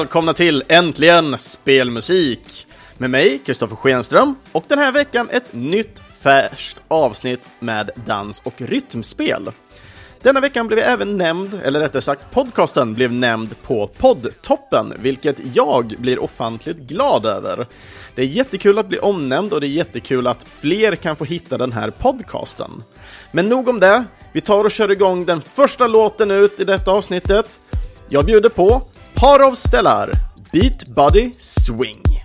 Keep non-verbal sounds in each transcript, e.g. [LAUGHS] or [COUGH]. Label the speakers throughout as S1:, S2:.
S1: välkomna till Äntligen Spelmusik! Med mig, Kristoffer Schenström, och den här veckan ett nytt färskt avsnitt med dans och rytmspel. Denna veckan blev jag även nämnd, eller rättare sagt podcasten blev nämnd på poddtoppen, vilket jag blir ofantligt glad över. Det är jättekul att bli omnämnd och det är jättekul att fler kan få hitta den här podcasten. Men nog om det, vi tar och kör igång den första låten ut i detta avsnittet. Jag bjuder på Parov Stellar, Beat Body Swing.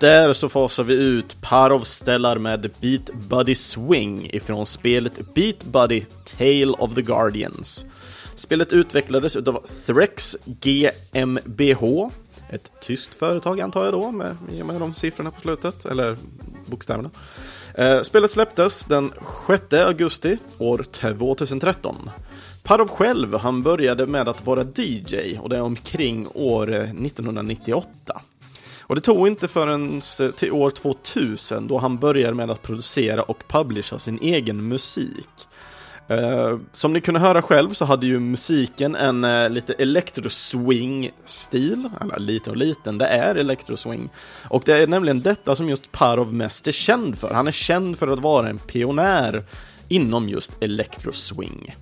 S1: Där så fasar vi ut Parov Stellar med Beat Buddy Swing ifrån spelet Beat Buddy Tale of the Guardians. Spelet utvecklades utav Threx GmbH, ett tyskt företag antar jag då, med, med de siffrorna på slutet, eller bokstäverna. Eh, spelet släpptes den 6 augusti år 2013. Parov själv, han började med att vara DJ och det är omkring år eh, 1998. Och det tog inte förrän till år 2000 då han började med att producera och publicera sin egen musik. Uh, som ni kunde höra själv så hade ju musiken en uh, lite electroswing-stil, eller lite och liten, det är electroswing. Och det är nämligen detta som just Parov mest är känd för. Han är känd för att vara en pionjär inom just electroswing.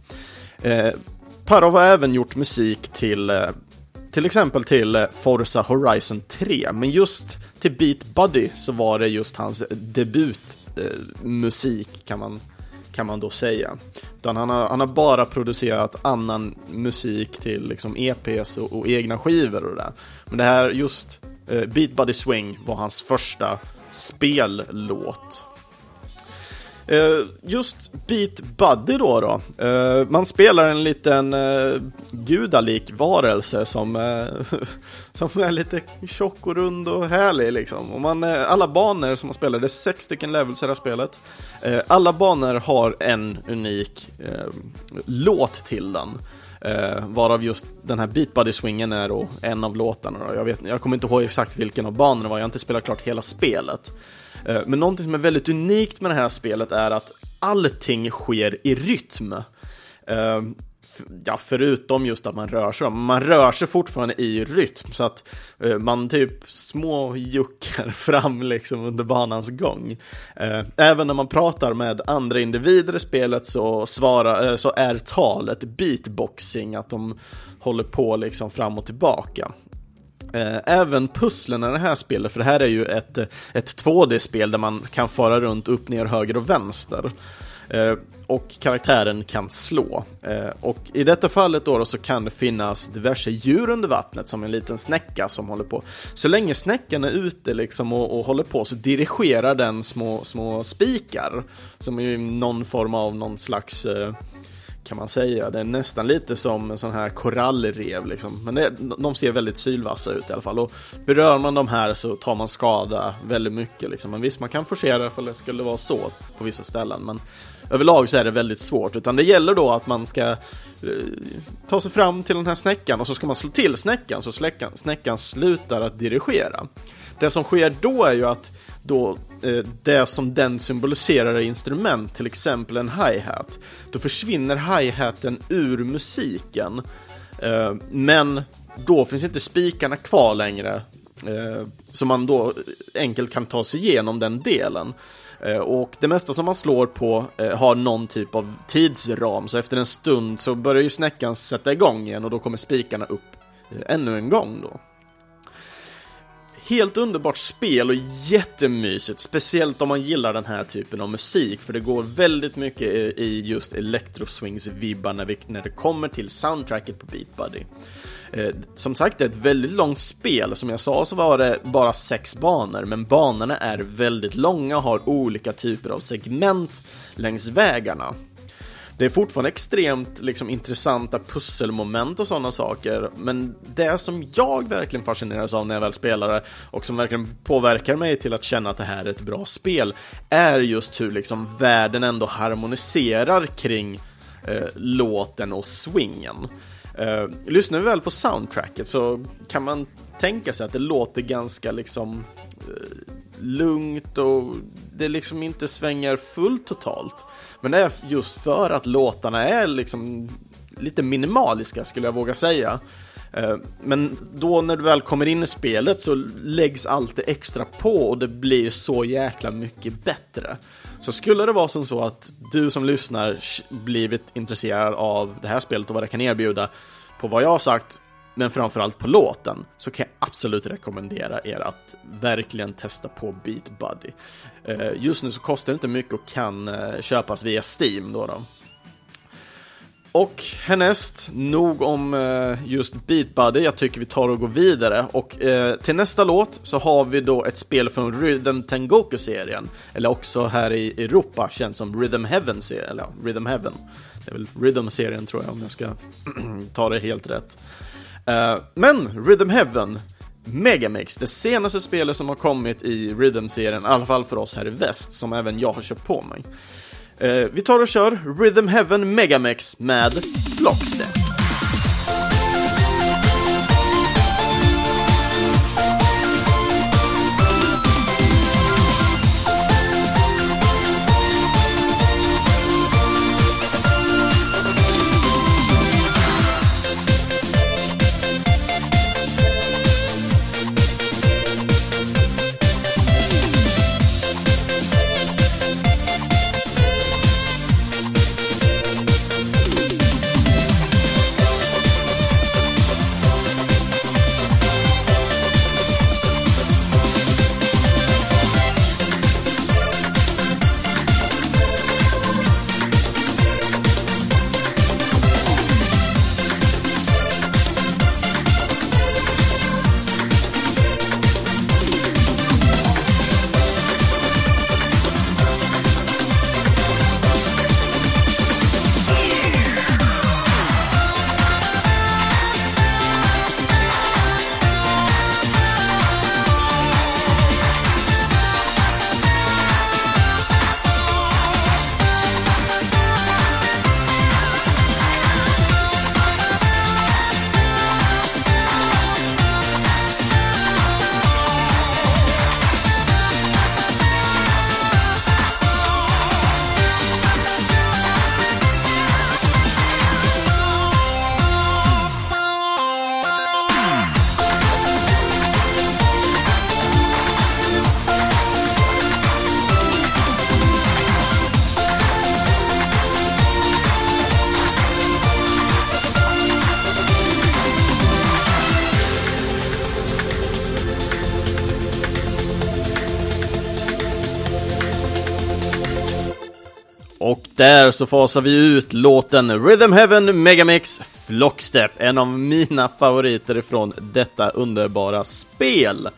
S1: Uh, Parov har även gjort musik till till exempel till eh, Forza Horizon 3, men just till Beat Buddy så var det just hans debutmusik eh, kan, man, kan man då säga. Utan han, har, han har bara producerat annan musik till liksom EPs och, och egna skivor och det. Men det här just eh, Beat Buddy Swing var hans första spellåt. Eh, just Beat Buddy då, då. Eh, man spelar en liten uh, gudalik varelse som, [LAUGHS] som är lite tjock och rund och härlig liksom. Och man, alla banor som man spelar, det är sex stycken levels i det här spelet. alla banor har en unik låt till den. Uh, varav just den här Beat Buddy swingen är då en av låtarna. Då. Jag, vet, jag kommer inte ihåg exakt vilken av banorna det var, jag har inte spelat klart hela spelet. Eh, men någonting som är väldigt unikt med det här spelet är att allting sker i rytm. Eh, ja, förutom just att man rör sig, man rör sig fortfarande i rytm så att eh, man typ små juckar [LAUGHS] fram liksom under banans gång. Även när man pratar med andra individer i spelet så, svara, så är talet beatboxing, att de håller på liksom fram och tillbaka. Eh, även pusslen i det här spelet, för det här är ju ett, ett 2D-spel där man kan fara runt upp, ner, höger och vänster. Eh, och karaktären kan slå. Eh, och i detta fallet då, då, så kan det finnas diverse djur under vattnet som en liten snäcka som håller på. Så länge snäckan är ute liksom och, och håller på så dirigerar den små, små spikar som är någon form av någon slags eh, kan man säga. Det är nästan lite som en sån här korallrev liksom. Men det, de ser väldigt sylvassa ut i alla fall. Och berör man de här så tar man skada väldigt mycket liksom. Men visst, man kan forcera ifall det skulle vara så på vissa ställen. Men överlag så är det väldigt svårt. Utan det gäller då att man ska eh, ta sig fram till den här snäckan och så ska man slå till snäckan så snäckan, snäckan slutar att dirigera. Det som sker då är ju att då eh, det som den symboliserar är instrument, till exempel en hi-hat. Då försvinner hi-haten ur musiken. Eh, men då finns inte spikarna kvar längre. Eh, så man då enkelt kan ta sig igenom den delen. Eh, och det mesta som man slår på eh, har någon typ av tidsram, så efter en stund så börjar ju snäckan sätta igång igen och då kommer spikarna upp eh, ännu en gång då. Helt underbart spel och jättemysigt, speciellt om man gillar den här typen av musik, för det går väldigt mycket i just electroswings-vibbar när, när det kommer till soundtracket på Beat Buddy. Eh, som sagt, det är ett väldigt långt spel. Som jag sa så var det bara sex banor, men banorna är väldigt långa och har olika typer av segment längs vägarna. Det är fortfarande extremt liksom, intressanta pusselmoment och sådana saker, men det som jag verkligen fascineras av när jag väl spelar det och som verkligen påverkar mig till att känna att det här är ett bra spel är just hur liksom världen ändå harmoniserar kring eh, låten och swingen. Eh, lyssnar vi väl på soundtracket så kan man tänka sig att det låter ganska liksom eh, lugnt och det liksom inte svänger fullt totalt. Men det är just för att låtarna är liksom lite minimaliska skulle jag våga säga. Eh, men då när du väl kommer in i spelet så läggs allt det extra på och det blir så jäkla mycket bättre. Så skulle det vara som så att du som lyssnar blivit intresserad av det här spelet och vad det kan erbjuda på vad jag har sagt, men framförallt på låten, så kan jag absolut rekommendera er att verkligen testa på Beat Buddy. Eh, just nu så kostar det inte mycket och kan eh, köpas via Steam då. då. Och härnäst, nog om eh, just Beat Buddy, jag tycker vi tar och går vidare och till nästa låt så har vi då ett spel från Rhythm Tengoku-serien, eller också här i Europa känns som Rhythm Heaven, eller ja, Rhythm Heaven. Det är väl Rhythm-serien tror jag om jag ska [CLEARS THROAT] ta det helt rätt. Eh, men Rhythm Heaven Megamix, det senaste spelet som har kommit i Rhythm-serien, i alla fall för oss här i väst, som även jag har köpt på mig. Uh, vi tar och kör Rhythm Heaven Megamix med Flockstep. Där så fasar vi ut låten Rhythm Heaven Megamix Flockstep, en av mina favoriter ifrån detta underbara spel.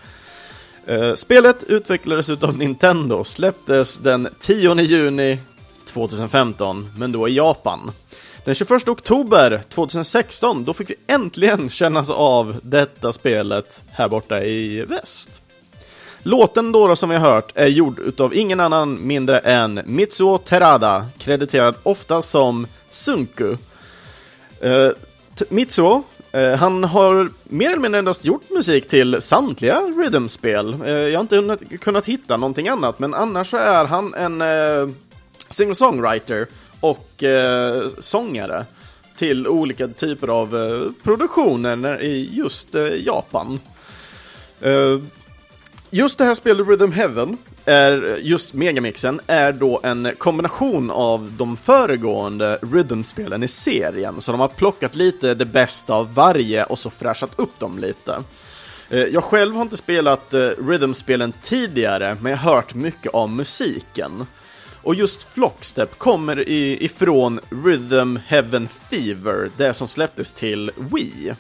S1: Eh, spelet utvecklades utav Nintendo, och släpptes den 10 juni 2015, men då i Japan. Den 21 oktober 2016, då fick vi äntligen kännas av detta spelet här borta i väst. Låten då, då som vi har hört är gjord utav ingen annan mindre än Mitsuo Terada, krediterad ofta som Sunku. Uh, Mitsuo, uh, han har mer eller mindre endast gjort musik till samtliga rhythmspel. Uh, jag har inte kunnat hitta någonting annat, men annars så är han en uh, singer-songwriter och sångare till olika typer av produktioner i just Japan. Just det här spelet Rhythm Heaven, är, just Megamixen, är då en kombination av de föregående Rhythm-spelen i serien. Så de har plockat lite det bästa av varje och så fräschat upp dem lite. Eh, jag själv har inte spelat eh, Rhythm-spelen tidigare, men jag har hört mycket av musiken. Och just Flockstep kommer ifrån Rhythm Heaven Fever, det som släpptes till Wii.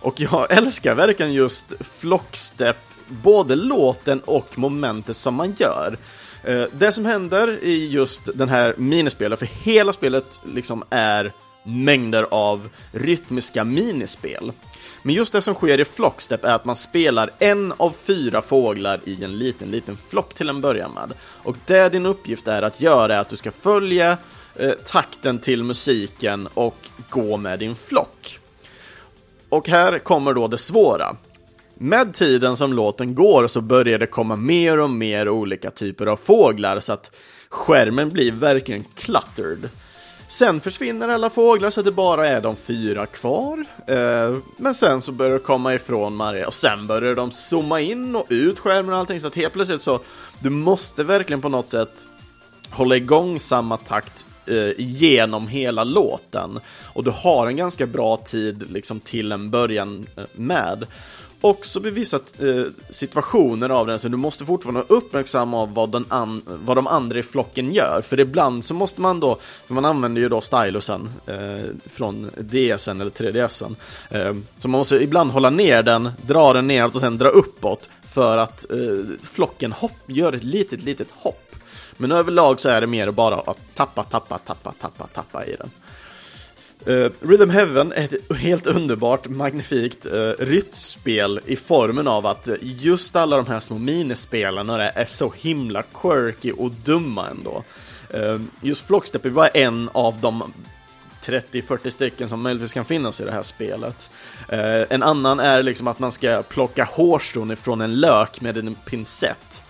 S1: Och jag [LAUGHS] älskar verkligen just Flockstep både låten och momentet som man gör. Eh, det som händer i just den här minispelet, för hela spelet liksom är mängder av rytmiska minispel. Men just det som sker i Flockstep är att man spelar en av fyra fåglar i en liten, liten flock till en början med. Och det din uppgift är att göra är att du ska följa eh, takten till musiken och gå med din flock. Och här kommer då det svåra. Med tiden som låten går så börjar det komma mer och mer olika typer av fåglar så att skärmen blir verkligen cluttered. Sen försvinner alla fåglar så att det bara är de fyra kvar. Eh, men sen så börjar det komma ifrån Maria och sen börjar de zooma in och ut skärmen och allting så att helt plötsligt så du måste verkligen på något sätt hålla igång samma takt eh, genom hela låten. Och du har en ganska bra tid liksom till en början eh, med också vid vissa eh, situationer av den så du måste fortfarande vara uppmärksam av vad, den an, vad de andra i flocken gör. För ibland så måste man då, för man använder ju då stylusen eh, från DSen eller 3DSen. Eh, så man måste ibland hålla ner den, dra den neråt och sen dra uppåt för att eh, flocken hopp, gör ett litet, litet hopp. Men överlag så är det mer bara att tappa, tappa, tappa, tappa, tappa i den. Uh, Rhythm Heaven är ett helt underbart, magnifikt uh, rytmspel i formen av att just alla de här små minispelarna är så himla quirky och dumma ändå. Uh, just Flockstep är bara en av de 30-40 stycken som möjligtvis kan finnas i det här spelet. Uh, en annan är liksom att man ska plocka hårstrån ifrån en lök med en pincett.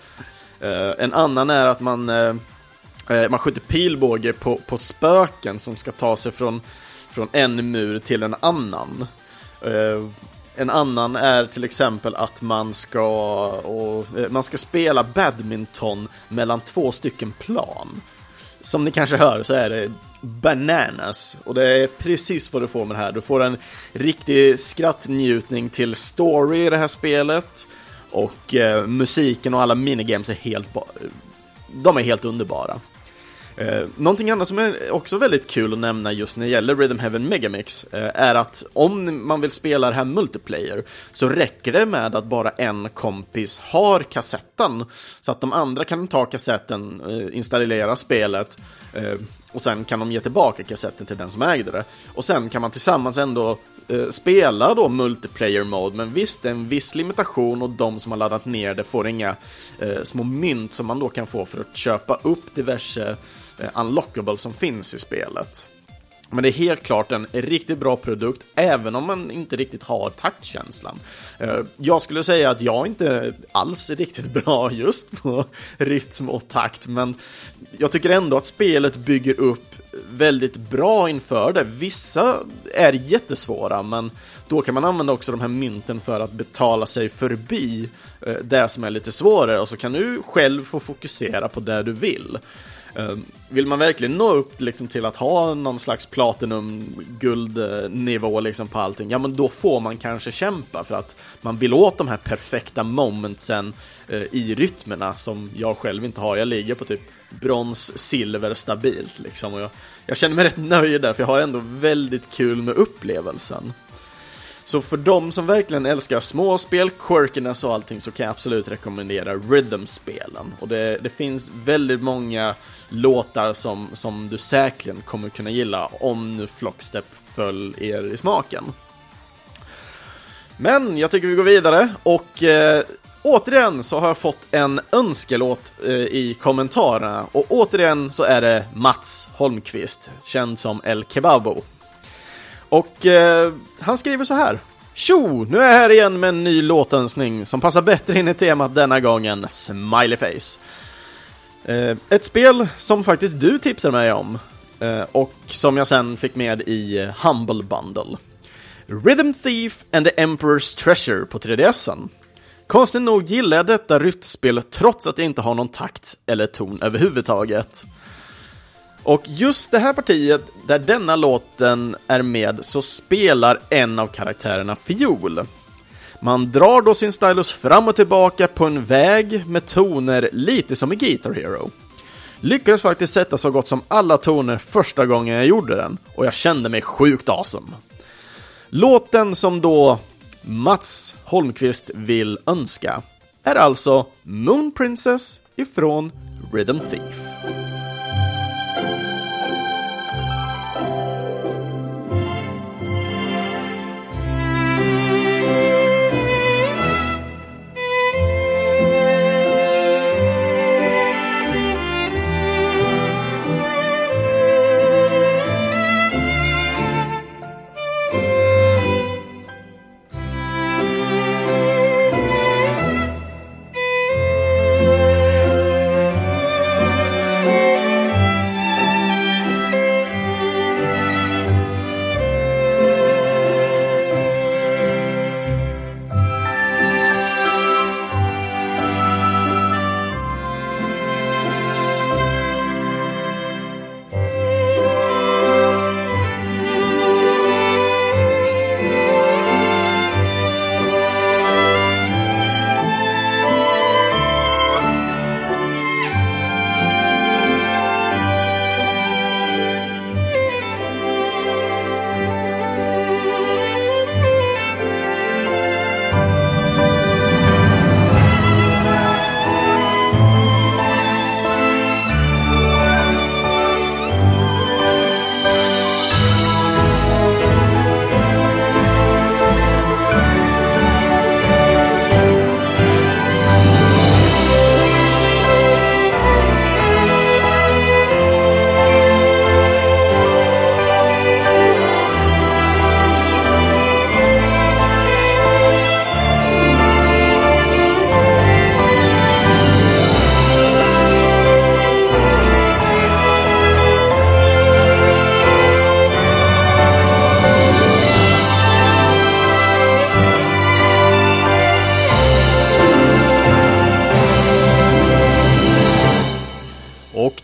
S1: Uh, en annan är att man, uh, man skjuter pilbåge på, på spöken som ska ta sig från från en mur till en annan. Eh, en annan är till exempel att man ska, och, eh, man ska spela badminton mellan två stycken plan. Som ni kanske hör så är det bananas och det är precis vad du får med det här. Du får en riktig skrattnjutning till story i det här spelet och eh, musiken och alla minigames är helt, de är helt underbara. Eh, någonting annat som är också väldigt kul att nämna just när det gäller Rhythm Heaven Megamix eh, är att om man vill spela det här multiplayer så räcker det med att bara en kompis har kassetten så att de andra kan ta kassetten, eh, installera spelet eh, och sen kan de ge tillbaka kassetten till den som ägde det. Och sen kan man tillsammans ändå eh, spela då multiplayer mode, men visst, det är en viss limitation och de som har laddat ner det får inga eh, små mynt som man då kan få för att köpa upp diverse Eh, Eh, unlockable som finns i spelet. Men det är helt klart en riktigt bra produkt, även om man inte riktigt har taktkänslan. Eh, jag skulle säga att jag inte alls är riktigt [LAUGHS] bra just på rytm och takt, men jag tycker ändå att spelet bygger upp väldigt bra inför det. Vissa är jättesvåra, men då kan man använda också de här mynten för att betala sig förbi eh, det som är lite svårare och så kan du själv få fokusera på det du vill. Ehm, vill man verkligen nå upp liksom, till att ha någon slags platinum guldnivå eh, liksom, på allting, ja men då får man kanske kämpa för att man vill åt de här perfekta momentsen eh, i rytmerna som jag själv inte har. Jag ligger på typ brons, silver stabilt liksom. Och jag, jag känner mig rätt nöjd där, för jag har ändå väldigt kul med upplevelsen. Så för de som verkligen älskar småspel, quirkiness och allting så kan jag absolut rekommendera rhythm-spelen. Och det, det, finns väldigt många låtar som, som du säkerligen kommer kunna gilla om nu Flockstep föll er i smaken. Men jag tycker vi går vidare och eh, återigen så har jag fått en önskelåt eh, i kommentarerna och återigen så är det Mats Holmqvist, känd som El Kebabo. Och eh, han skriver så här. Tjo! Nu är jag här igen med en ny låtönskning som passar bättre in i temat denna gången, Smiley Face. Eh, ett spel som faktiskt du tipsade mig om eh, och som jag sen fick med i eh, Humble Bundle. Rhythm Thief and the Emperor's Treasure på 3DSen. Konstigt nog gillar jag detta rytmspel trots att det inte har någon takt eller ton överhuvudtaget. Och just det här partiet, där denna låten är med, så spelar en av karaktärerna fiol. Man drar då sin stylus fram och tillbaka på en väg med toner lite som i Guitar Hero. Lyckades faktiskt sätta så gott som alla toner första gången jag gjorde den, och jag kände mig sjukt awesome. Låten som då Mats Holmqvist vill önska är alltså Moon Princess ifrån Rhythm Thief.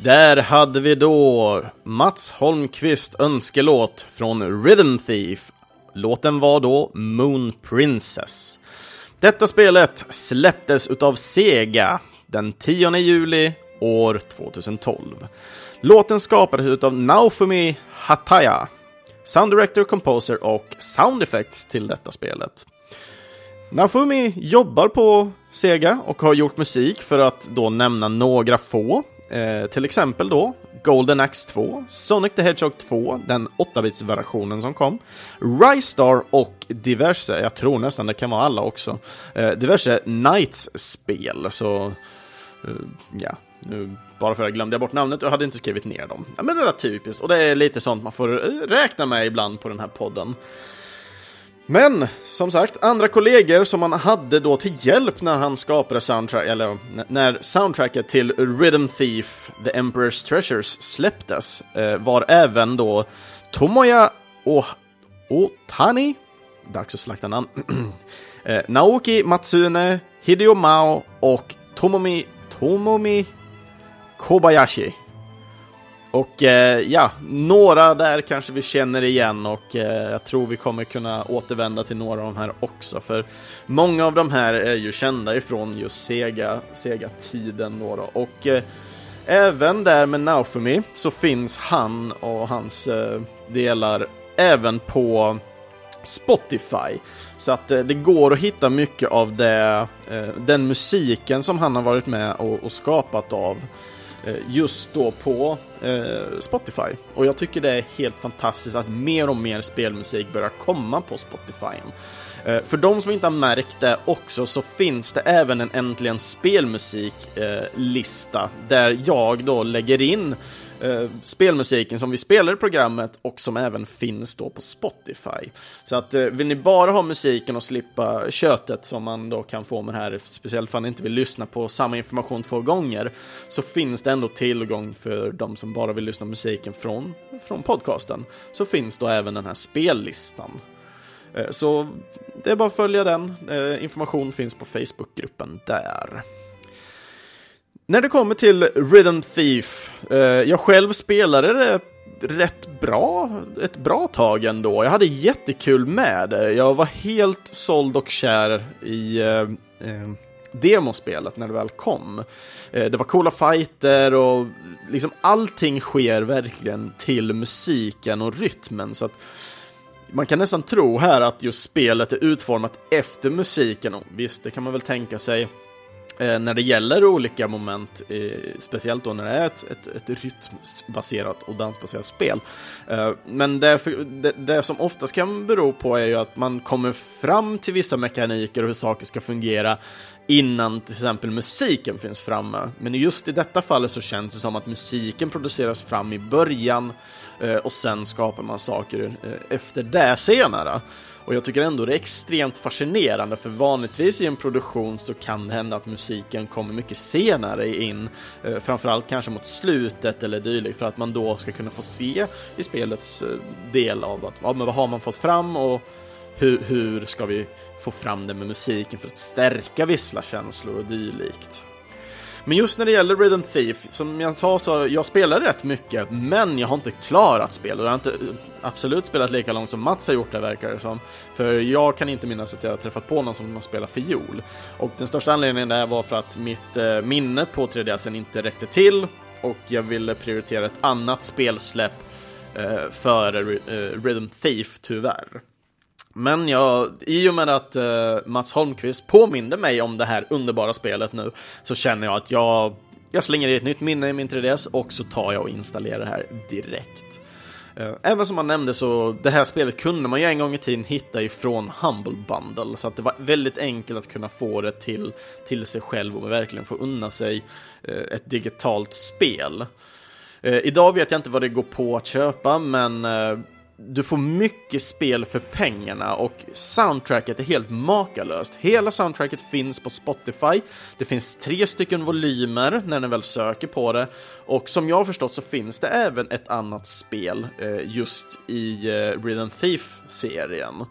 S1: Där hade vi då Mats Holmqvist önskelåt från Rhythm Thief. Låten var då Moon Princess. Detta spelet släpptes utav Sega den 10 juli år 2012. Låten skapades utav Naofumi Hataya, Sound Director, Composer och Sound Effects till detta spelet. Naofumi jobbar på Sega och har gjort musik för att då nämna några få Eh, till exempel då Golden Axe 2, Sonic the Hedgehog 2, den 8-bits-versionen som kom, Ristar och diverse, jag tror nästan det kan vara alla också, eh, diverse Knights-spel. Så, eh, ja, nu bara för att jag glömde bort namnet och hade inte skrivit ner dem. Ja, men det är typiskt, och det är lite sånt man får räkna med ibland på den här podden. Men som sagt, andra kollegor som han hade då till hjälp när han skapade soundtrack, eller när soundtracket till Rhythm Thief, The Emperor's Treasures släpptes, eh, var även då Tomoya oh Otani, dags att slakta namn, [CLEARS THROAT] eh, Naoki Matsune, Hideo Mao och Tomomi, Tomomi Kobayashi. Och eh, ja, några där kanske vi känner igen och eh, jag tror vi kommer kunna återvända till några av de här också. För många av de här är ju kända ifrån just Sega, Sega-tiden då, då. Och eh, även där med Naofumi så finns han och hans eh, delar även på Spotify. Så att eh, det går att hitta mycket av det, eh, den musiken som han har varit med och, och skapat av Eh, just då på eh, Spotify. Och jag tycker det är helt fantastiskt att mer och mer spelmusik börjar komma på Spotify. Eh, för de som inte har märkt det också så finns det även en Äntligen Spelmusik-lista där jag då lägger in eh, spelmusiken som vi spelar i programmet och som även finns då på Spotify. Så att eh, vill ni bara ha musiken och slippa köttet som man då kan få med det här, speciellt om ni inte vill lyssna på samma information två gånger, så finns det ändå tillgång för de som bara vill lyssna på musiken från, från podcasten. Så finns då även den här spellistan. Eh, så det är bara att följa den. Eh, information finns på Facebookgruppen där. När det kommer till Rhythm Thief, eh, jag själv spelade det rätt bra, ett bra tag ändå. Jag hade jättekul med det. Jag var helt såld och kär i eh, eh, demospelet när det väl kom. Eh, det var coola fighter och liksom allting sker verkligen till musiken och rytmen så att man kan nästan tro här att just spelet är utformat efter musiken och visst, det kan man väl tänka sig Eh, när det gäller olika moment, eh, speciellt då när det är ett, ett, ett rytmbaserat och dansbaserat spel. Eh, men det, det, det, som oftast kan bero på är ju att man kommer fram till vissa mekaniker och hur saker ska fungera innan till exempel musiken finns framme. Men just i detta fallet så känns det som att musiken produceras fram i början eh, och sen skapar man saker eh, efter det senare. Och jag tycker ändå det är extremt fascinerande för vanligtvis i en produktion så kan det hända att musiken kommer mycket senare in, eh, framförallt kanske mot slutet eller dylikt för att man då ska kunna få se i spelets eh, del av att ja, men vad har man fått fram och hur, hur ska vi få fram det med musiken för att stärka visslarkänslor och dylikt. Men just när det gäller Rhythm Thief, som jag sa så jag spelar rätt mycket, men jag har inte klarat spelet. Jag har inte eh, absolut spelat lika långt som Mats har gjort det verkar det som. För jag kan inte minnas att jag har träffat på någon som har spelat fiol. Och den största anledningen där var för att mitt eh, minne på 3DSen inte räckte till och jag ville prioritera ett annat spelsläpp eh, före eh, Rhythm Thief tyvärr. Men jag, i och med att uh, Mats Holmqvist påminde mig om det här underbara spelet nu så känner jag att jag, jag slänger i ett nytt minne i min 3DS och så tar jag och installerar det här direkt. Uh, även som man nämnde så, det här spelet kunde man ju en gång i tiden hitta ifrån Humble Bundle, så att det var väldigt enkelt att kunna få det till, till sig själv och verkligen få unna sig uh, ett digitalt spel. idag vet jag inte vad det går på att köpa, men du får mycket spel för pengarna och soundtracket är helt makalöst. Hela soundtracket finns på Spotify. Det finns tre stycken volymer när ni väl söker på det och som jag har förstått så finns det även ett annat spel eh, just i eh, Rhythm Thief-serien.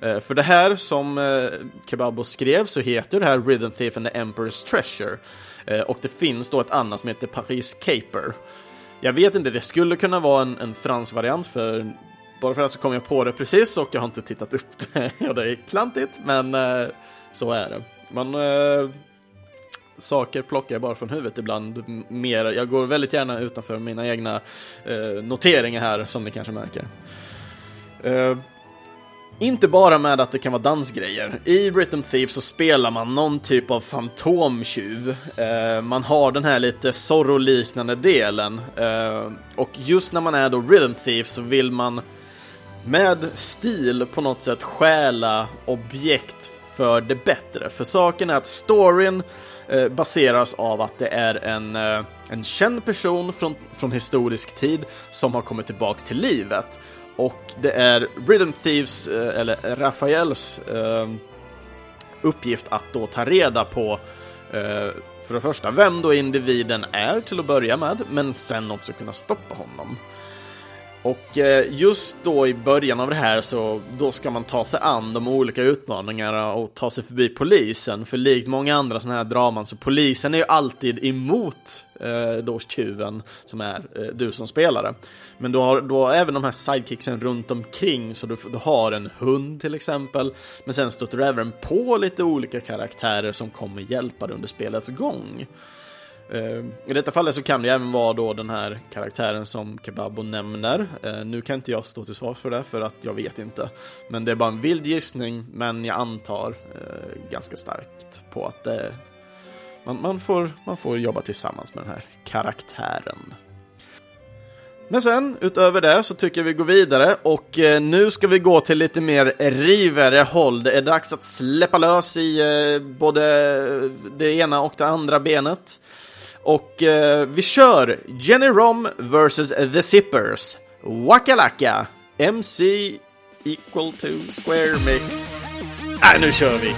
S1: Eh, för det här som eh, Kebabo skrev så heter det här Rhythm Thief and the Emperor's Treasure eh, och det finns då ett annat som heter Paris Caper. Jag vet inte, det skulle kunna vara en, en fransk variant för bara för att så kom jag på det precis och jag har inte tittat upp det. [LAUGHS] ja, det är klantigt, men eh, så är det. Man, eh, saker plockar jag bara från huvudet ibland. Mer, jag går väldigt gärna utanför mina egna eh, noteringar här, som ni kanske märker. Eh, inte bara med att det kan vara dansgrejer. I Rhythm Thief så spelar man någon typ av fantomtjuv. Eh, man har den här lite Zorro-liknande delen. Eh, och just när man är då Rhythm Thief så vill man med stil på något sätt stjäla objekt för det bättre. För saken är att storyn eh, baseras av att det är en, eh, en känd person från, från historisk tid som har kommit tillbaks till livet. Och det är Rhythm Thieves, eh, eller Rafaels eh, uppgift att då ta reda på eh, för det första vem då individen är till att börja med, men sen också kunna stoppa honom. Och eh, just då i början av det här så då ska man ta sig an de olika utmaningarna och ta sig förbi polisen. För likt många andra sådana här draman så polisen är ju alltid emot eh, då tjuven som är eh, du som spelare. Men du har då även de här sidekicksen runt omkring så du, du har en hund till exempel. Men sen stöter du även på lite olika karaktärer som kommer hjälpa dig under spelets gång. Ehm, I detta fallet så kan det även vara då den här karaktären som Kebabo nämner. Ehm, nu kan inte jag stå till svars för det för att jag vet inte. Men det är bara en vild gissning, men jag antar eh, ganska starkt på att eh, man, man, får, man får jobba tillsammans med den här karaktären. Men sen, utöver det, så tycker vi går vidare och eh, nu ska vi gå till lite mer rivare håll. Det är dags att släppa lös i eh, både det ena och det andra benet. Och eh, vi kör Jenny Rom vs The Zippers. Wakalaka. MC equal to square mix. Äh, nu kör vi!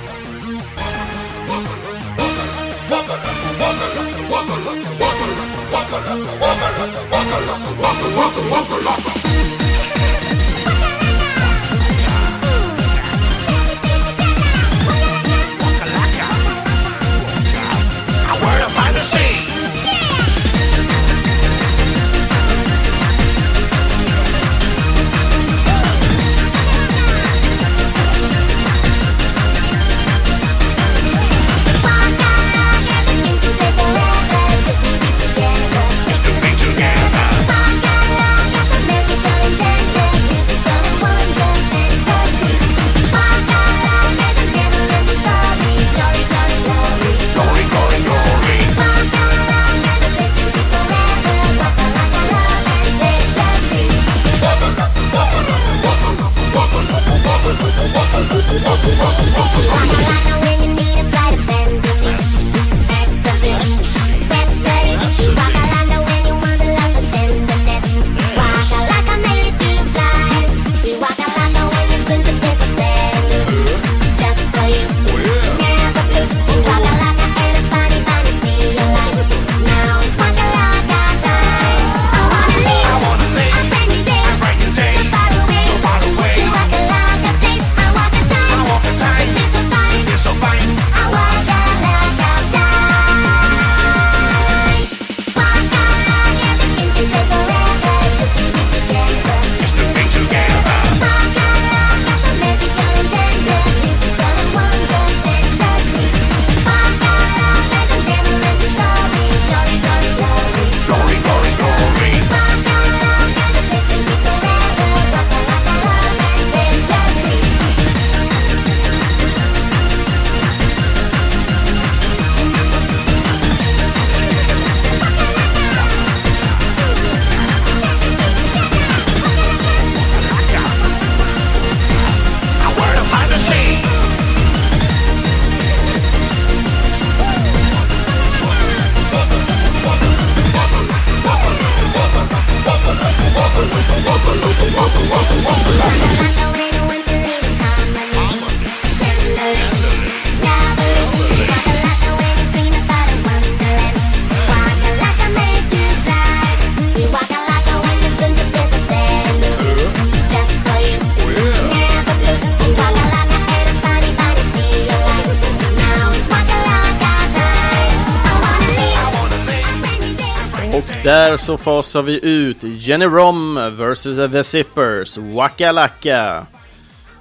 S1: Så fasar vi ut Jenny Rom vs The Zippers, Waka Laka.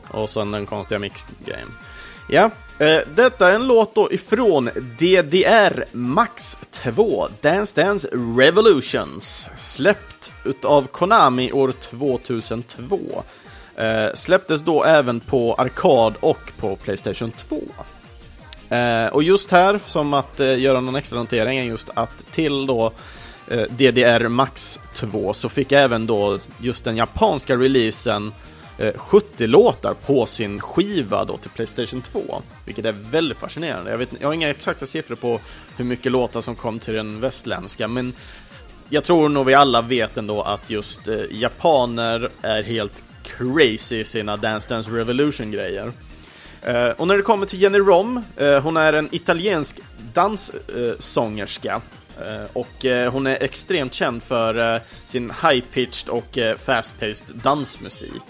S1: Och sen den konstiga mixgrejen. Ja, eh, detta är en låt då ifrån DDR Max 2, Dance Dance Revolutions, släppt utav Konami år 2002. Eh, släpptes då även på arkad och på Playstation 2. Eh, och just här, som att eh, göra någon extra notering, är just att till då Eh, DDR Max 2 så fick även då just den japanska releasen eh, 70 låtar på sin skiva då till Playstation 2. Vilket är väldigt fascinerande. Jag, vet, jag har inga exakta siffror på hur mycket låtar som kom till den västländska, men jag tror nog vi alla vet ändå att just eh, japaner är helt crazy i sina Dance Dance Revolution-grejer. Eh, och när det kommer till Jenny Rom, eh, hon är en italiensk danssångerska. Eh, och eh, hon är extremt känd för eh, sin high-pitched och fast-paced dansmusik.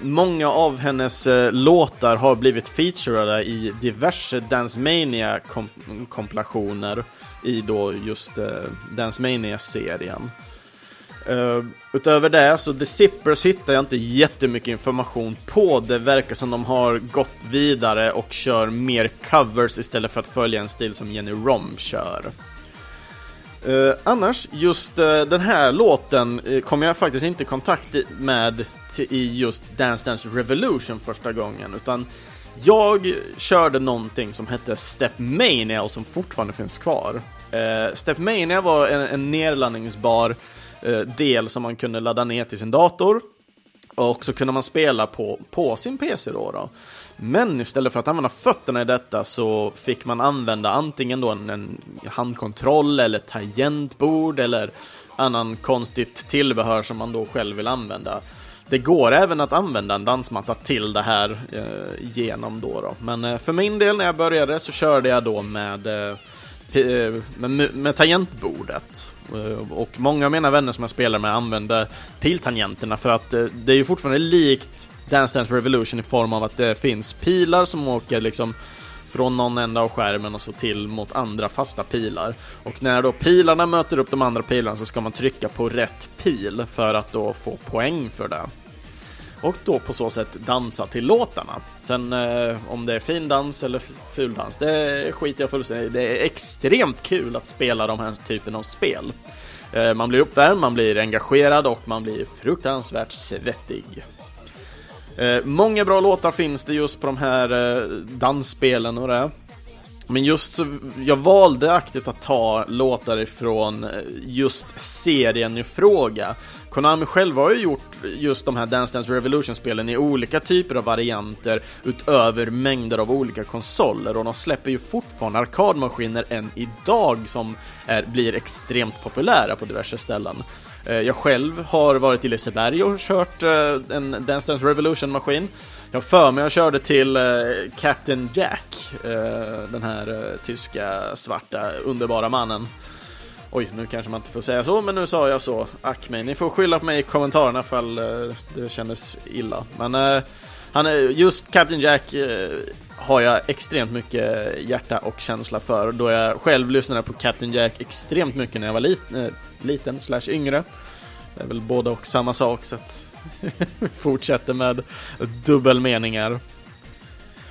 S1: Många av hennes låtar har blivit featurade i diverse dancemania kompilationer i då just Dancemania-serien. Utöver det, så The Zippers hittar jag inte jättemycket information på. Det verkar som de har gått vidare och kör mer covers istället för att följa en stil som Jenny Rom kör. Eh, annars, just uh, den här låten uh, kom jag faktiskt inte i kontakt med i just Dance Dance Revolution första gången, utan jag körde någonting som hette Stepmania och som fortfarande finns kvar. Uh, Stepmania var en, en nedladdningsbar del som man kunde ladda ner till sin dator och så kunde man spela på, på sin PC då, då. Men istället för att använda fötterna i detta så fick man använda antingen då en, en handkontroll eller tangentbord eller annan konstigt tillbehör som man då själv vill använda. Det går även att använda en dansmatta till det här eh, genom då, då. Men eh, för min del när jag började så körde jag då med eh, eh med, med tangentbordet. Eh, och många av mina vänner som jag spelar med använder piltangenterna för att eh, det är ju fortfarande likt Dance Dance Revolution i form av att det finns pilar som åker liksom från någon ända av skärmen och så till mot andra fasta pilar. Och när då pilarna möter upp de andra pilarna så ska man trycka på rätt pil för att då få poäng för det och då på så sätt dansa till låtarna. Sen eh, om det är fin dans eller ful dans, det skiter jag fullständigt i. Det är extremt kul att spela de här typen av spel. Eh, man blir uppvärmd, man blir engagerad och man blir fruktansvärt svettig. Eh, många bra låtar finns det just på de här eh, dansspelen och det. Men just så, jag valde aktivt att ta låtar ifrån eh, just serien i fråga. Konami själva har ju gjort just de här Dance Dance Revolution-spelen i olika typer av varianter utöver mängder av olika konsoler och de släpper ju fortfarande arkadmaskiner än idag som är, blir extremt populära på diverse ställen. Eh, jag själv har varit i Liseberg och kört eh, en Dance Dance Revolution-maskin. Jag har för mig jag körde till eh, Captain Jack, den här tyska svarta underbara mannen. Oj, nu kanske man inte får säga så, men nu sa jag så. Ack mig, ni får skylla på mig i kommentarerna ifall det kändes illa. Men han är, just Captain Jack har jag extremt mycket hjärta och känsla för, då jag själv lyssnade på Captain Jack extremt mycket när jag var lit, äh, liten, slash yngre. Det är väl både och samma sak, så att vi [LAUGHS] fortsätter med dubbelmeningar.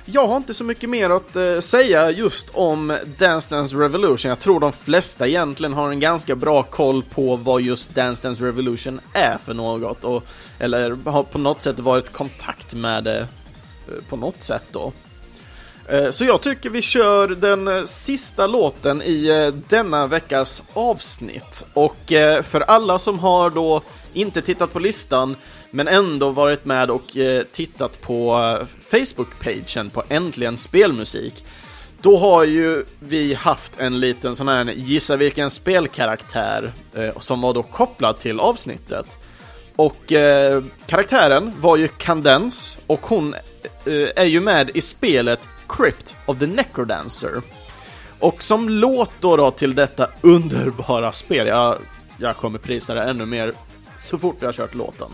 S1: Jag har inte så mycket mer att eh, säga just om Dance Dance Revolution. Jag tror de flesta egentligen har en ganska bra koll på vad just Dance Dance Revolution är för något. Och, eller har på något sätt varit i kontakt med det eh, på något sätt då. Eh, så jag tycker vi kör den eh, sista låten i eh, denna veckas avsnitt. Och för alla som har då inte tittat på listan men ändå varit med och tittat på Facebook-pagen på Äntligen Spelmusik. Då har ju vi haft en liten sån här gissa vilken spelkaraktär eh, som var då kopplad till avsnittet. Och eh, karaktären var ju Candence och hon eh, är ju med i spelet Crypt of the Necrodancer. Och som låt då, då till detta underbara spel, jag, jag kommer prisa det ännu mer så fort vi har kört låten.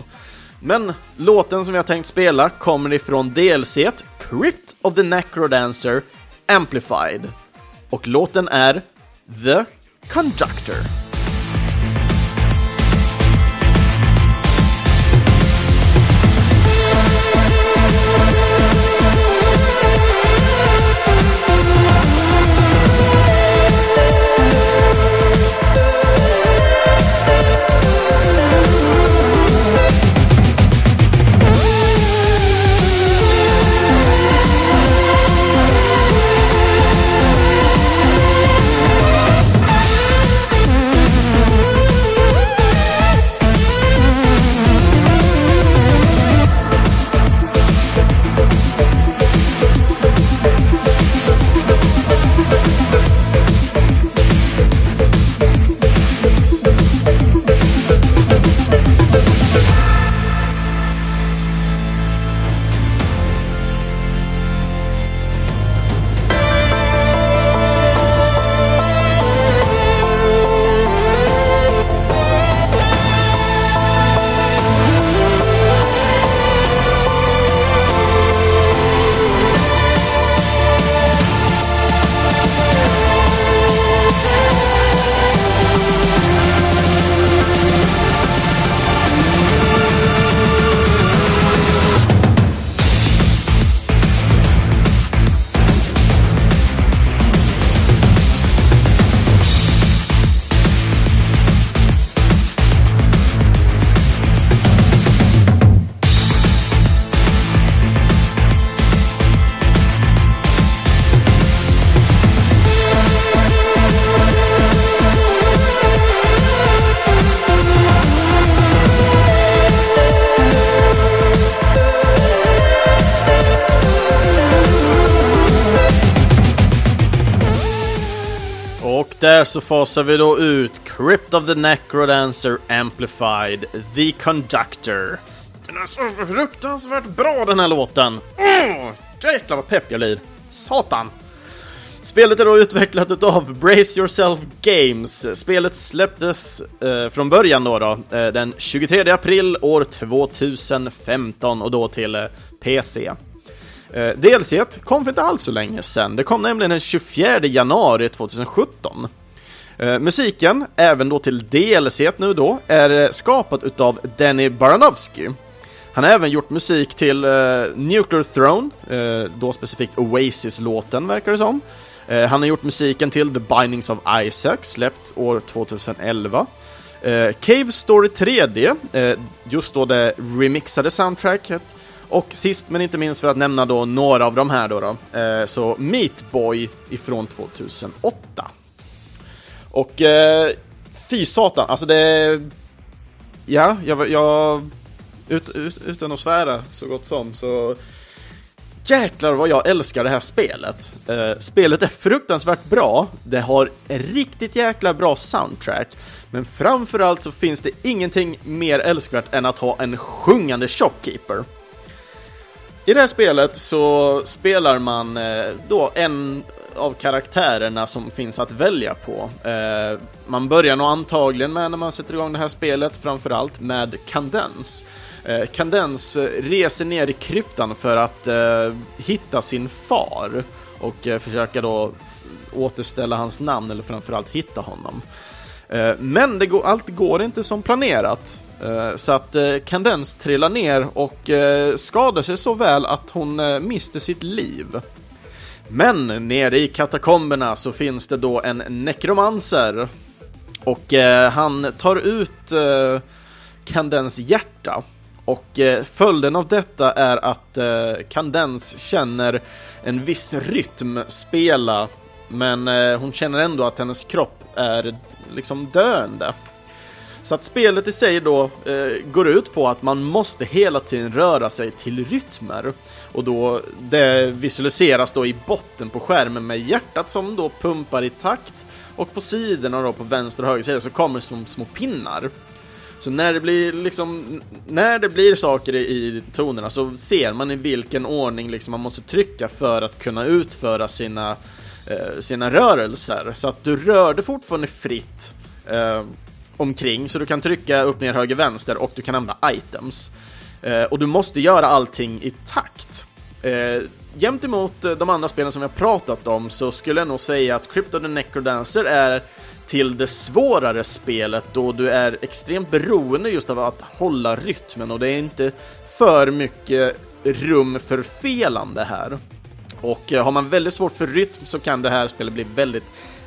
S1: Men låten som vi har tänkt spela kommer ifrån DLC Crypt of the Necrodancer Amplified. Och låten är The Conductor. Där så fasar vi då ut Crypt of the Necrodancer Amplified, The Conductor. Den är så fruktansvärt bra den här låten! Oh, jäklar vad pepp jag blir! Satan! Spelet är då utvecklat utav Brace Yourself Games. Spelet släpptes eh, från början då, då eh, den 23 april år 2015 och då till eh, PC. Eh, DLC kom för inte alls så länge sedan. Det kom nämligen den 24 januari 2017. Eh, musiken, även då till DLC nu då, är eh, skapad utav Danny Baranovsky. Han har även gjort musik till eh, Nuclear Throne, eh, då specifikt Oasis-låten verkar det som. Eh, han har gjort musiken till The Bindings of Isaac, släppt år 2011. Eh, Cave Story 3D, just då det remixade soundtracket. Och sist men inte minst för att nämna då några av de här då, då så Meat Boy ifrån 2008. Och eh, fy satan, alltså det... Ja, jag... jag ut, ut, utan att svära så gott som så... Jäklar vad jag älskar det här spelet. Eh, spelet är fruktansvärt bra, det har riktigt jäkla bra soundtrack, men framförallt så finns det ingenting mer älskvärt än att ha en sjungande shopkeeper. I det här spelet så spelar man eh, då en av karaktärerna som finns att välja på. Eh, man börjar nog antagligen med, när man sätter igång det här spelet, framförallt med Kandens. Eh, Kandens eh, reser ner i kryptan för att eh, hitta sin far och eh, försöka då återställa hans namn, eller framförallt hitta honom. Eh, Men det går, allt går inte som planerat. Eh, så att eh, Kandens trillar ner och skadar sig så väl att hon mister sitt liv. Men nere i katakomberna så finns det då en nekromanser Och eh, han tar ut eh, Kandens hjärta. Och eh, följden av detta är att eh, Kandens känner en viss rytm spela. Men eh, hon känner ändå att hennes kropp är liksom döende. Så att spelet i sig då eh, går ut på att man måste hela tiden röra sig till rytmer. Och då det visualiseras då i botten på skärmen med hjärtat som då pumpar i takt. Och på sidorna då på vänster och höger sida så kommer som små pinnar. Så när det blir liksom, när det blir saker i, i tonerna så ser man i vilken ordning liksom man måste trycka för att kunna utföra sina, eh, sina rörelser. Så att du rör dig fortfarande fritt eh, omkring, så du kan trycka upp, ner, höger, vänster och du kan använda items. Eh, och du måste göra allting i takt. Eh, jämt emot eh, de andra spelen som jag pratat om så skulle jag nog säga att Crypto the Necrodancer är till det svårare spelet då du är extremt beroende just av att hålla rytmen och det är inte för mycket rum för felande här. Och eh, har man väldigt svårt för rytm så kan det här spelet bli väldigt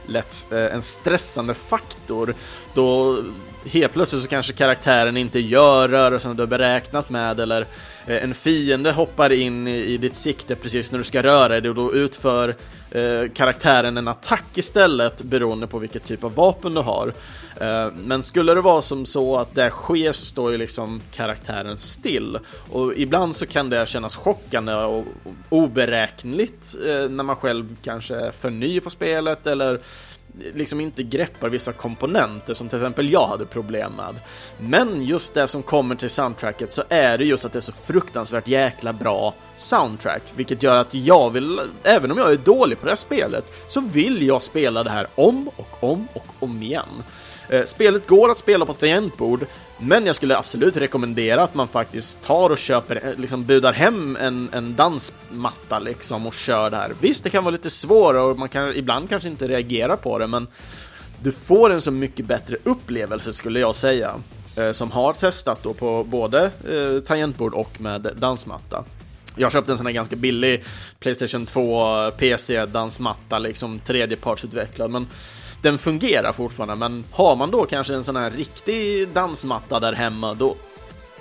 S1: lätt eh, en stressande faktor då helt plötsligt så kanske karaktären inte gör rörelsen du har beräknat med eller Eh, en fiende hoppar in i, ditt sikte precis när du ska röra dig och då utför eh, karaktären en attack istället beroende på vilket typ av vapen du har. Eh, men skulle det vara som så att det sker så står ju liksom karaktären still och ibland så kan det kännas chockande och oberäkneligt eh, när man själv kanske är för ny på spelet eller liksom inte greppar vissa komponenter som till exempel jag hade problem med. Men just det som kommer till soundtracket så är det just att det är så fruktansvärt jäkla bra soundtrack, vilket gör att jag vill, även om jag är dålig på det här spelet, så vill jag spela det här om och om och om igen. Eh, spelet går att spela på tangentbord, men jag skulle absolut rekommendera att man faktiskt tar och köper, eh, liksom budar hem en, en dansmatta liksom och kör det här. Visst, det kan vara lite svårare och man kan ibland kanske inte reagera på det, men du får en så mycket bättre upplevelse skulle jag säga. Eh, som har testat då på både eh, tangentbord och med dansmatta. Jag köpte en sån här ganska billig Playstation 2 PC-dansmatta, liksom tredjepartsutvecklad, men den fungerar fortfarande. Men har man då kanske en sån här riktig dansmatta där hemma, då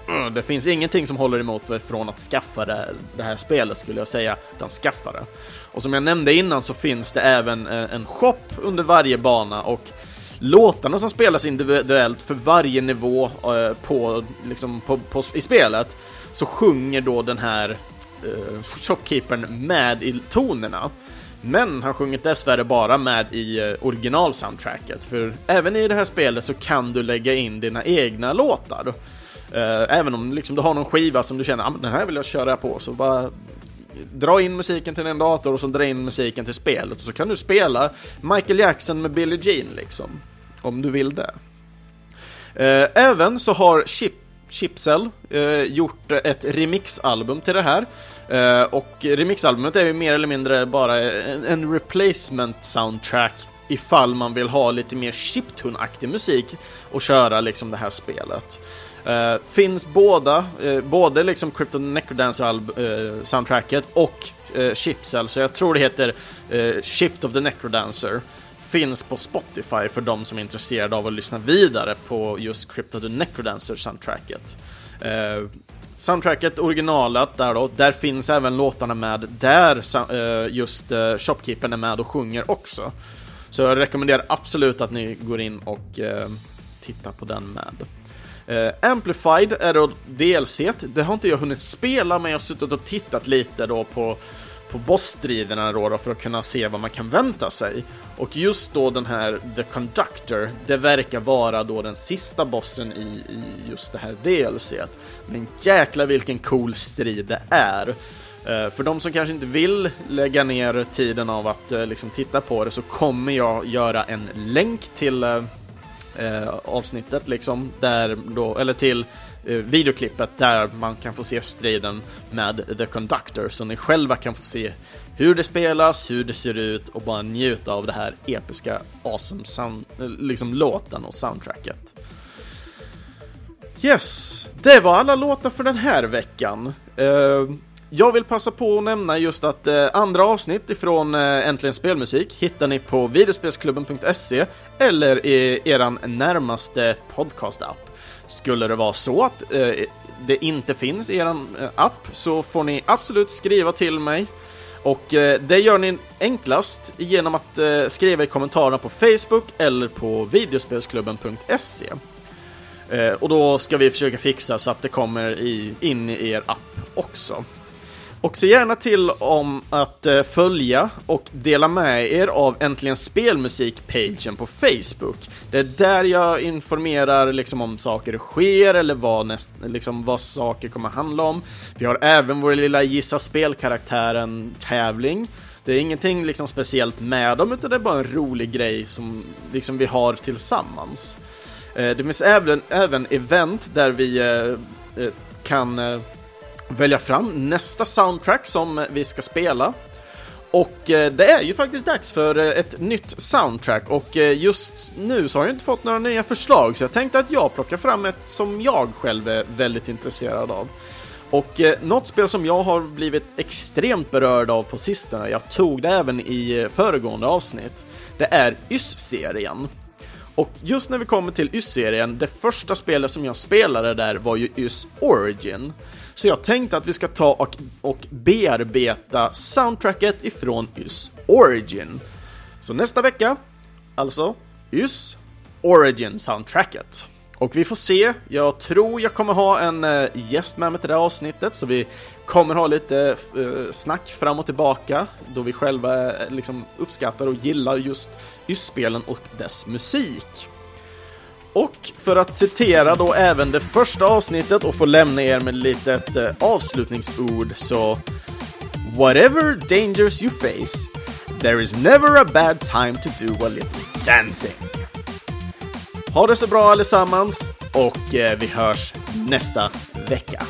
S1: mm, det finns ingenting som håller emot mig från att skaffa det, det här spelet skulle jag säga, utan skaffa det. Och som jag nämnde innan så finns det även eh, en shop under varje bana och låtarna som spelas individuellt för varje nivå eh, på, liksom, på, på, i spelet så sjunger då den här eh, shopkeepern med i tonerna. Men han sjunger dessvärre bara med i eh, originalsoundtracket, för även i det här spelet så kan du lägga in dina egna låtar. Eh, även om liksom, du har någon skiva som du känner, ah, men den här vill jag köra på, så bara dra in musiken till din dator och så dra in musiken till spelet och så kan du spela Michael Jackson med Billie Jean liksom. Om du vill det. Eh, även så har Chip, Chipsel gjort ett remixalbum till det här. Eh, och remixalbumet är ju mer eller mindre bara en, en replacement soundtrack ifall man vill ha lite mer chiptune-aktig musik och köra liksom det här spelet. Uh, finns båda, uh, både liksom Crypto Necrodance uh, soundtracket och uh, Chipsell, så jag tror det heter uh, Shipped of the Necrodancer. Finns på Spotify för de som är intresserade av att lyssna vidare på just Crypto the Necrodancer soundtracket. Uh, soundtracket, originalet där då, där finns även låtarna med där eh, just eh, Shopkeepern är med och sjunger också. Så jag rekommenderar absolut att ni går in och eh, tittar på den med. Uh, Amplified är då DLC, det har inte jag hunnit spela men jag har suttit och tittat lite då på, på bossstriderna då, då för att kunna se vad man kan vänta sig. Och just då den här The Conductor, det verkar vara då den sista bossen i, i just det här DLC. Men jäkla vilken cool strid det är. Eh, för de som kanske inte vill lägga ner tiden av att eh, liksom titta på det så kommer jag göra en länk till eh, eh avsnittet liksom, där då, eller till eh, Eh, videoklippet där man kan få se striden med The Conductor, så ni själva kan få se hur det spelas, hur det ser ut och bara njuta av det här episka awesome sound, eh, liksom låten och soundtracket. Yes, det var alla låtar för den här veckan. Eh, jag vill passa på att nämna just att eh, andra avsnitt ifrån eh, Äntligen Spelmusik hittar ni på videospelsklubben.se eller i eran närmaste podcast-app. Skulle det vara så att eh, det inte finns i er eh, app så får ni absolut skriva till mig och eh, det gör ni enklast genom att eh, skriva i kommentarerna på Facebook eller på videospelsklubben.se. Eh, och då ska vi försöka fixa så att det kommer i, in i er app också. Och se gärna till om att eh, följa och dela med er av Äntligen Spelmusik-pagen på Facebook. Det är där jag informerar liksom om saker sker eller vad, näst, liksom vad saker kommer handla om. Vi har även vår lilla Gissa Spelkaraktären-tävling. Det är ingenting liksom speciellt med dem, utan det är bara en rolig grej som liksom vi har tillsammans. Eh, det finns även, även event där vi eh, kan välja fram nästa soundtrack som vi ska spela. Och eh, det är ju faktiskt dags för eh, ett nytt soundtrack och eh, just nu så har jag inte fått några nya förslag så jag tänkte att jag plockar fram ett som jag själv är väldigt intresserad av. Och något spel som jag har blivit extremt berörd av på sistone, jag tog det även i föregående avsnitt, det är YS-serien. Och just när vi kommer till YS-serien, det första spelet som jag spelade där var ju YS Origin. Så jag tänkte att vi ska ta och, och bearbeta soundtracket ifrån YS Origin. Så nästa vecka, alltså YS Origin soundtracket. Och vi får se, jag tror jag kommer ha en eh, gäst med mig till det här avsnittet, så vi kommer ha lite eh, snack fram och tillbaka, då vi själva eh, liksom uppskattar och gillar just YS-spelen och dess musik. Och för att citera då även det första avsnittet och få lämna er med ett litet eh, avslutningsord så Whatever dangers you face, there is never a bad time to do a little dancing. Ha det så bra allesammans och eh, vi hörs nästa vecka.